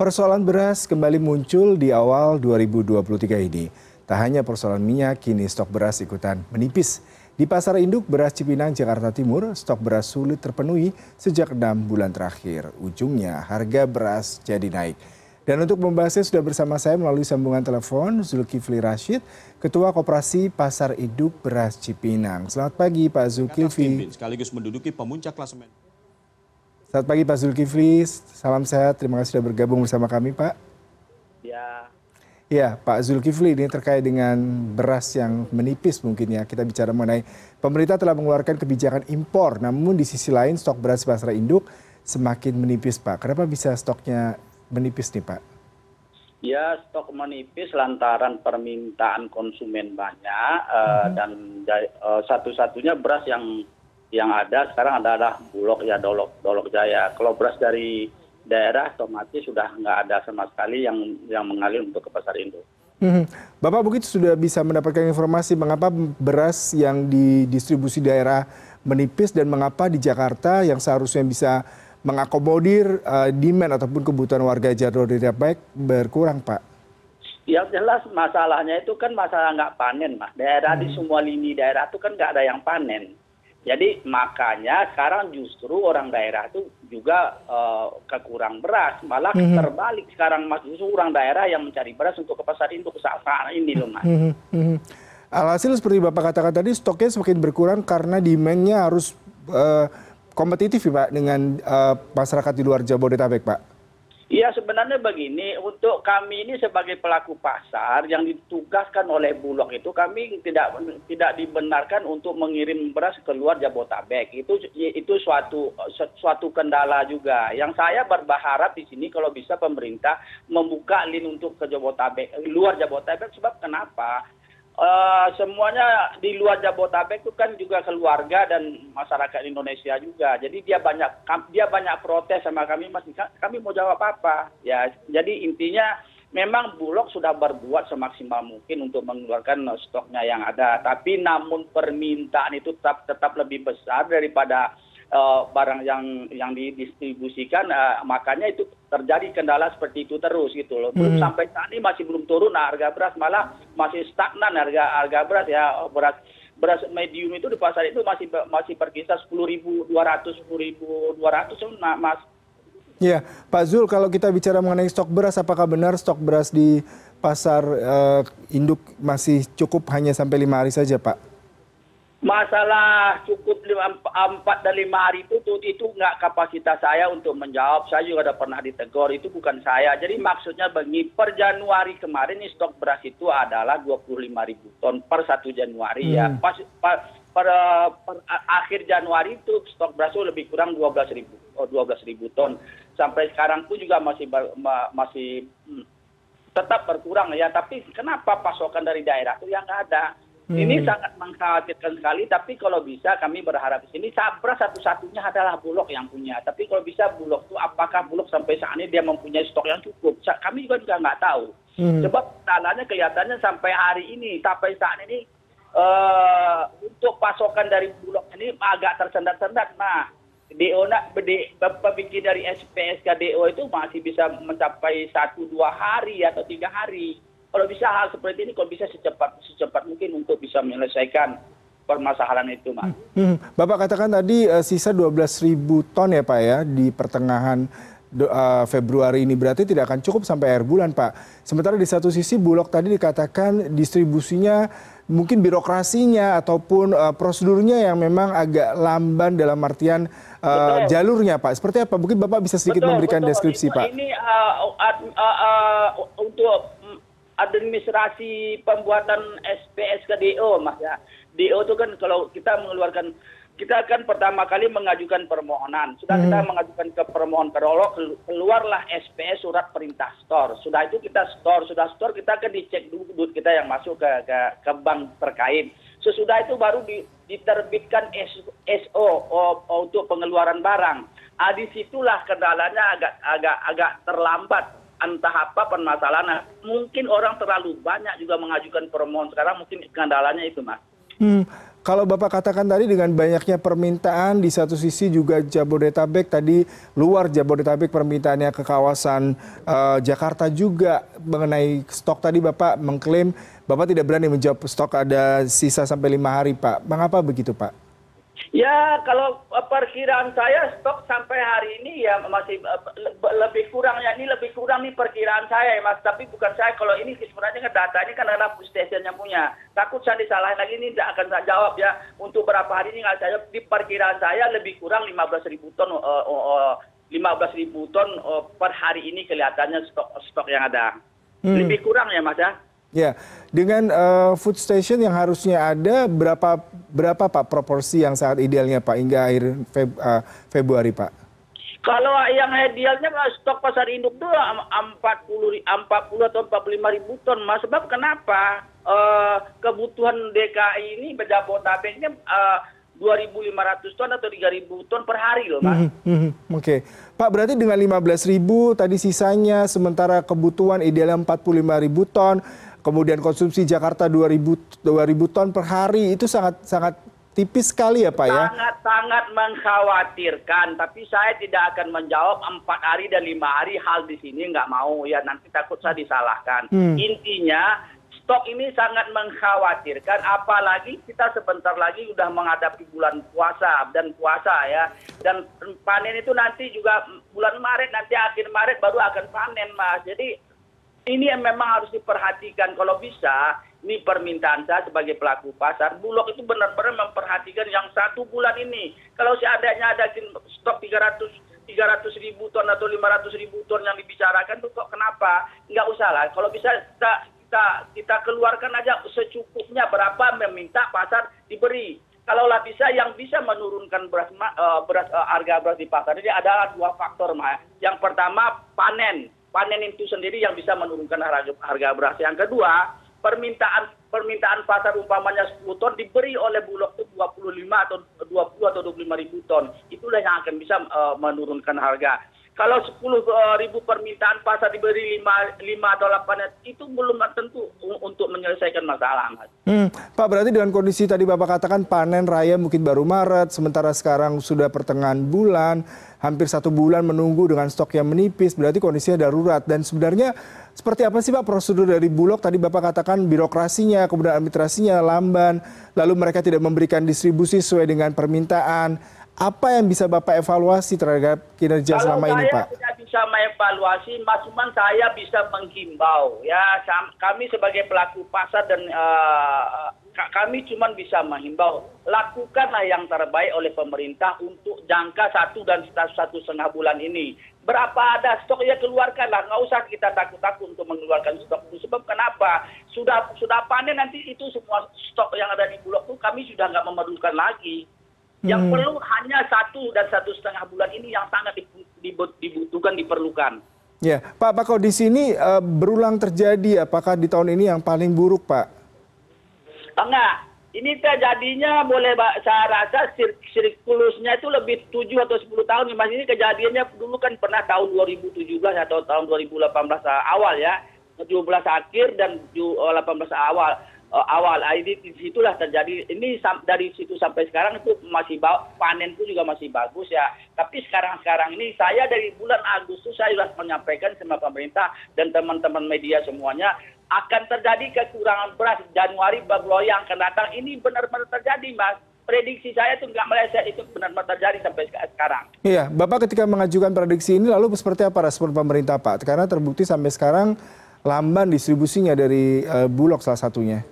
Persoalan beras kembali muncul di awal 2023 ini. Tak hanya persoalan minyak, kini stok beras ikutan menipis. Di pasar induk beras Cipinang, Jakarta Timur, stok beras sulit terpenuhi sejak enam bulan terakhir. Ujungnya harga beras jadi naik. Dan untuk membahasnya sudah bersama saya melalui sambungan telepon Zulkifli Rashid, Ketua Koperasi Pasar Induk Beras Cipinang. Selamat pagi Pak Zulkifli. Sekaligus menduduki pemuncak klasemen. Selamat pagi Pak Zulkifli, salam sehat, terima kasih sudah bergabung bersama kami Pak. Ya. Ya Pak Zulkifli ini terkait dengan beras yang menipis mungkin ya, kita bicara mengenai pemerintah telah mengeluarkan kebijakan impor, namun di sisi lain stok beras pasar induk semakin menipis Pak. Kenapa bisa stoknya menipis nih Pak? Ya stok menipis lantaran permintaan konsumen banyak uh, hmm. dan uh, satu-satunya beras yang yang ada sekarang adalah bulog ya dolok dolok jaya kalau beras dari daerah otomatis sudah nggak ada sama sekali yang yang mengalir untuk ke pasar induk. Hmm. Bapak mungkin sudah bisa mendapatkan informasi mengapa beras yang didistribusi daerah menipis dan mengapa di Jakarta yang seharusnya bisa mengakomodir uh, demand ataupun kebutuhan warga Jabodetabek berkurang, Pak? Ya jelas masalahnya itu kan masalah nggak panen, Mas. Daerah hmm. di semua lini daerah itu kan nggak ada yang panen jadi makanya sekarang justru orang daerah itu juga uh, kekurang beras malah mm -hmm. terbalik sekarang mas justru orang daerah yang mencari beras untuk ke pasar induk saat saat ini loh mas. Mm -hmm. Alhasil seperti bapak katakan tadi stoknya semakin berkurang karena demandnya harus uh, kompetitif ya pak dengan uh, masyarakat di luar Jabodetabek pak. Iya sebenarnya begini, untuk kami ini sebagai pelaku pasar yang ditugaskan oleh Bulog itu kami tidak tidak dibenarkan untuk mengirim beras keluar Jabotabek. Itu itu suatu suatu kendala juga. Yang saya berharap di sini kalau bisa pemerintah membuka lin untuk ke Jabotabek, luar Jabotabek sebab kenapa? Uh, semuanya di luar Jabotabek itu kan juga keluarga dan masyarakat Indonesia juga. Jadi dia banyak dia banyak protes sama kami Mas. Kami mau jawab apa? Ya, jadi intinya memang Bulog sudah berbuat semaksimal mungkin untuk mengeluarkan stoknya yang ada, tapi namun permintaan itu tetap tetap lebih besar daripada barang yang yang didistribusikan uh, makanya itu terjadi kendala seperti itu terus gitu loh. Belum hmm. sampai saat ini masih belum turun nah, harga beras malah masih stagnan harga harga beras ya beras beras medium itu di pasar itu masih masih berkisar sepuluh ribu dua ratus sepuluh ribu dua ratus nah, mas. Ya, Pak Zul, kalau kita bicara mengenai stok beras, apakah benar stok beras di pasar uh, induk masih cukup hanya sampai lima hari saja, Pak? Masalah cukup empat dan lima hari itu itu nggak kapasitas saya untuk menjawab. Saya juga sudah pernah ditegur itu bukan saya. Jadi maksudnya begini per Januari kemarin ini stok beras itu adalah dua puluh lima ribu ton per satu Januari ya. hmm. ya pas, pas per, per akhir Januari itu stok beras itu lebih kurang dua belas ribu oh, dua belas ribu ton. Sampai sekarang pun juga masih masih hmm, tetap berkurang ya. Tapi kenapa pasokan dari daerah itu yang nggak ada ini hmm. sangat mengkhawatirkan sekali, tapi kalau bisa kami berharap di sini Sabra satu-satunya adalah Bulog yang punya. Tapi kalau bisa Bulog itu apakah Bulog sampai saat ini dia mempunyai stok yang cukup? Kami juga juga nggak tahu. Hmm. Sebab tandanya kelihatannya sampai hari ini, sampai saat ini uh, untuk pasokan dari Bulog ini agak tersendat-sendat. Nah, DO nak bikin dari SPSK DO itu masih bisa mencapai satu dua hari atau tiga hari kalau bisa hal seperti ini kalau bisa secepat secepat mungkin untuk bisa menyelesaikan permasalahan itu, Mas. Hmm, hmm. Bapak katakan tadi uh, sisa 12 ribu ton ya Pak ya di pertengahan uh, Februari ini berarti tidak akan cukup sampai akhir bulan Pak. Sementara di satu sisi Bulog tadi dikatakan distribusinya mungkin birokrasinya ataupun uh, prosedurnya yang memang agak lamban dalam artian uh, jalurnya Pak. Seperti apa? Mungkin Bapak bisa sedikit betul, memberikan betul. deskripsi Pak. Ini uh, uh, uh, uh, untuk administrasi pembuatan SPS ke DO mas ya DO itu kan kalau kita mengeluarkan kita kan pertama kali mengajukan permohonan. Sudah hmm. kita mengajukan ke permohonan perolok, keluarlah SPS surat perintah store. Sudah itu kita store, sudah store kita akan dicek dulu duit kita yang masuk ke, ke, ke bank terkait. Sesudah itu baru di, diterbitkan SO oh, untuk pengeluaran barang. Ah, di situlah kendalanya agak agak agak terlambat entah apa permasalahan. Mungkin orang terlalu banyak juga mengajukan permohonan sekarang mungkin kendalanya itu mas. Hmm, kalau Bapak katakan tadi dengan banyaknya permintaan di satu sisi juga Jabodetabek tadi luar Jabodetabek permintaannya ke kawasan uh, Jakarta juga mengenai stok tadi Bapak mengklaim Bapak tidak berani menjawab stok ada sisa sampai lima hari Pak. Mengapa begitu Pak? Ya, kalau uh, perkiraan saya stok sampai hari ini ya masih uh, lebih kurang ya ini lebih kurang nih perkiraan saya ya Mas. Tapi bukan saya kalau ini sebenarnya kan data ini kan adalah station yang punya. Takut saya disalahin lagi ini tidak akan saya jawab ya. Untuk berapa hari ini nggak saya di perkiraan saya lebih kurang 15 ribu ton uh, uh, 15 ribu ton uh, per hari ini kelihatannya stok stok yang ada. Hmm. Lebih kurang ya Mas ya. Ya, dengan uh, food station yang harusnya ada berapa berapa Pak proporsi yang sangat idealnya Pak hingga akhir Feb, uh, Februari Pak? Kalau yang idealnya stok pasar induk itu 40 40 atau 45 ribu ton mas. Sebab kenapa uh, kebutuhan DKI ini Jabodetabeknya uh, 2.500 ton atau 3.000 ton per hari loh, Pak. Mm -hmm. Oke, okay. Pak berarti dengan 15.000 tadi sisanya sementara kebutuhan idealnya 45.000 ton, kemudian konsumsi Jakarta 2000 2000 ton per hari itu sangat sangat tipis sekali ya Pak ya. Sangat sangat mengkhawatirkan, tapi saya tidak akan menjawab empat hari dan lima hari hal di sini nggak mau ya nanti takut saya disalahkan. Hmm. Intinya stok ini sangat mengkhawatirkan, apalagi kita sebentar lagi sudah menghadapi bulan puasa dan puasa ya, dan panen itu nanti juga bulan Maret nanti akhir Maret baru akan panen mas. Jadi ini yang memang harus diperhatikan. Kalau bisa ini permintaan saya sebagai pelaku pasar bulog itu benar-benar memperhatikan yang satu bulan ini. Kalau seadanya ada stok 300 300 ribu ton atau 500 ribu ton yang dibicarakan itu kok kenapa? Nggak usah lah. Kalau bisa kita kita kita keluarkan aja secukupnya berapa meminta pasar diberi. Kalaulah bisa yang bisa menurunkan beras, uh, beras uh, harga beras di pasar ini adalah dua faktor mah yang pertama panen panen itu sendiri yang bisa menurunkan harga, beras. Yang kedua, permintaan permintaan pasar umpamanya 10 ton diberi oleh Bulog itu 25 atau 20 atau 25 ribu ton. Itulah yang akan bisa uh, menurunkan harga. Kalau 10 uh, ribu permintaan pasar diberi 5, 5 atau 8 itu belum tentu untuk menyelesaikan masalah. Mas. Hmm, Pak berarti dengan kondisi tadi Bapak katakan panen raya mungkin baru Maret, sementara sekarang sudah pertengahan bulan, hampir satu bulan menunggu dengan stok yang menipis, berarti kondisinya darurat. Dan sebenarnya seperti apa sih Pak prosedur dari Bulog? Tadi Bapak katakan birokrasinya, kemudian administrasinya lamban, lalu mereka tidak memberikan distribusi sesuai dengan permintaan apa yang bisa Bapak evaluasi terhadap kinerja Kalau selama ini, Pak? Kalau saya tidak bisa mengevaluasi, Mas Uman saya bisa menghimbau. Ya, kami sebagai pelaku pasar dan uh, kami cuma bisa menghimbau. Lakukanlah yang terbaik oleh pemerintah untuk jangka satu dan satu setengah bulan ini. Berapa ada stok ya keluarkanlah, nggak usah kita takut-takut untuk mengeluarkan stok itu. Sebab kenapa? Sudah sudah panen nanti itu semua stok yang ada di bulog itu kami sudah nggak memerlukan lagi. Yang hmm. perlu hanya satu dan satu setengah bulan ini yang sangat dibutuhkan, diperlukan. Ya, Pak, Pak, kalau di sini uh, berulang terjadi, apakah di tahun ini yang paling buruk, Pak? Enggak, ini terjadinya boleh saya rasa sir sirkulusnya itu lebih 7 atau 10 tahun. Mas ini kejadiannya dulu kan pernah tahun 2017 atau tahun 2018 awal ya. 17 akhir dan 18 awal uh, awal ini di situlah terjadi ini dari situ sampai sekarang itu masih panen itu juga masih bagus ya tapi sekarang sekarang ini saya dari bulan Agustus saya sudah menyampaikan sama pemerintah dan teman-teman media semuanya akan terjadi kekurangan beras Januari Februari yang akan datang ini benar-benar terjadi mas prediksi saya itu nggak meleset itu benar-benar terjadi sampai sekarang. Iya, Bapak ketika mengajukan prediksi ini lalu seperti apa respon pemerintah Pak? Karena terbukti sampai sekarang lamban distribusinya dari uh, Bulog salah satunya.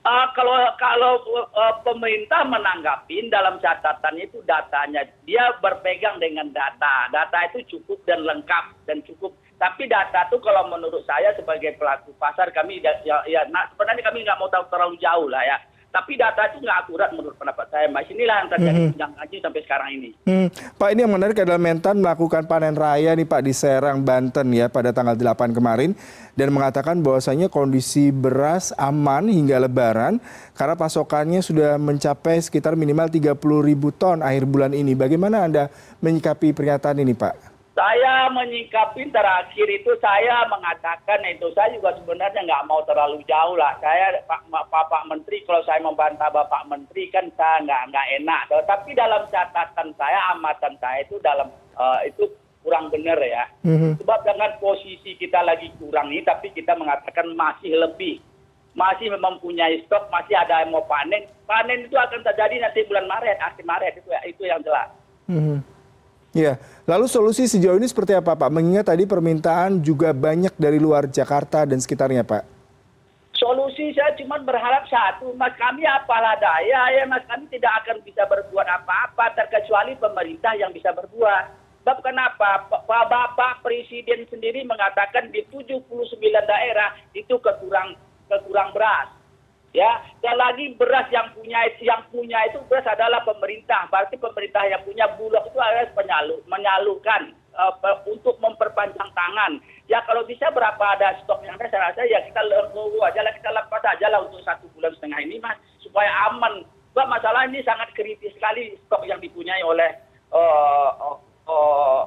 Uh, kalau kalau uh, pemerintah menanggapi dalam catatannya itu datanya dia berpegang dengan data. Data itu cukup dan lengkap dan cukup. Tapi data itu kalau menurut saya sebagai pelaku pasar kami ya, ya nah, sebenarnya kami nggak mau tahu terlalu jauh lah ya tapi data itu nggak akurat menurut pendapat saya mas inilah yang terjadi mm -hmm. aja sampai sekarang ini hmm. Pak ini yang menarik adalah Mentan melakukan panen raya nih Pak di Serang Banten ya pada tanggal 8 kemarin dan mengatakan bahwasanya kondisi beras aman hingga lebaran karena pasokannya sudah mencapai sekitar minimal 30 ribu ton akhir bulan ini bagaimana Anda menyikapi pernyataan ini Pak? Saya menyikapi terakhir itu saya mengatakan itu saya juga sebenarnya nggak mau terlalu jauh lah. Saya Pak, Pak Menteri kalau saya membantah Bapak Menteri kan saya nggak nggak enak. Tapi dalam catatan saya amatan saya itu dalam uh, itu kurang benar ya. Mm-hmm. Sebab dengan posisi kita lagi kurang ini tapi kita mengatakan masih lebih. Masih mempunyai stok, masih ada yang mau panen. Panen itu akan terjadi nanti bulan Maret, akhir Maret itu itu yang jelas. Mm-hmm. Ya, lalu solusi sejauh ini seperti apa Pak? Mengingat tadi permintaan juga banyak dari luar Jakarta dan sekitarnya Pak. Solusi saya cuma berharap satu, Mas kami apalah daya ya Mas kami tidak akan bisa berbuat apa-apa terkecuali pemerintah yang bisa berbuat. Sebab kenapa? Pak Bapak Presiden sendiri mengatakan di 79 daerah itu kekurang kekurang beras ya dan lagi beras yang punya yang punya itu beras adalah pemerintah. Berarti pemerintah yang punya bulog itu adalah penyalur menyalurkan uh, untuk memperpanjang tangan. Ya kalau bisa berapa ada stok yang ada saya rasa ya kita legowo aja lah kita lepas aja lah untuk satu bulan setengah ini mas. Supaya aman. Sebab masalah ini sangat kritis sekali stok yang dipunyai oleh uh, uh, uh,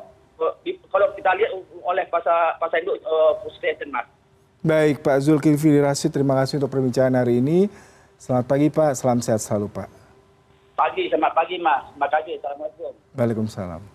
di, kalau kita lihat oleh pasar pasar induk uh, mas Baik Pak Zulkifli Rasid, terima kasih untuk perbincangan hari ini. Selamat pagi Pak, salam sehat selalu Pak. Pagi, selamat pagi Mas. Terima kasih, Assalamualaikum. Waalaikumsalam.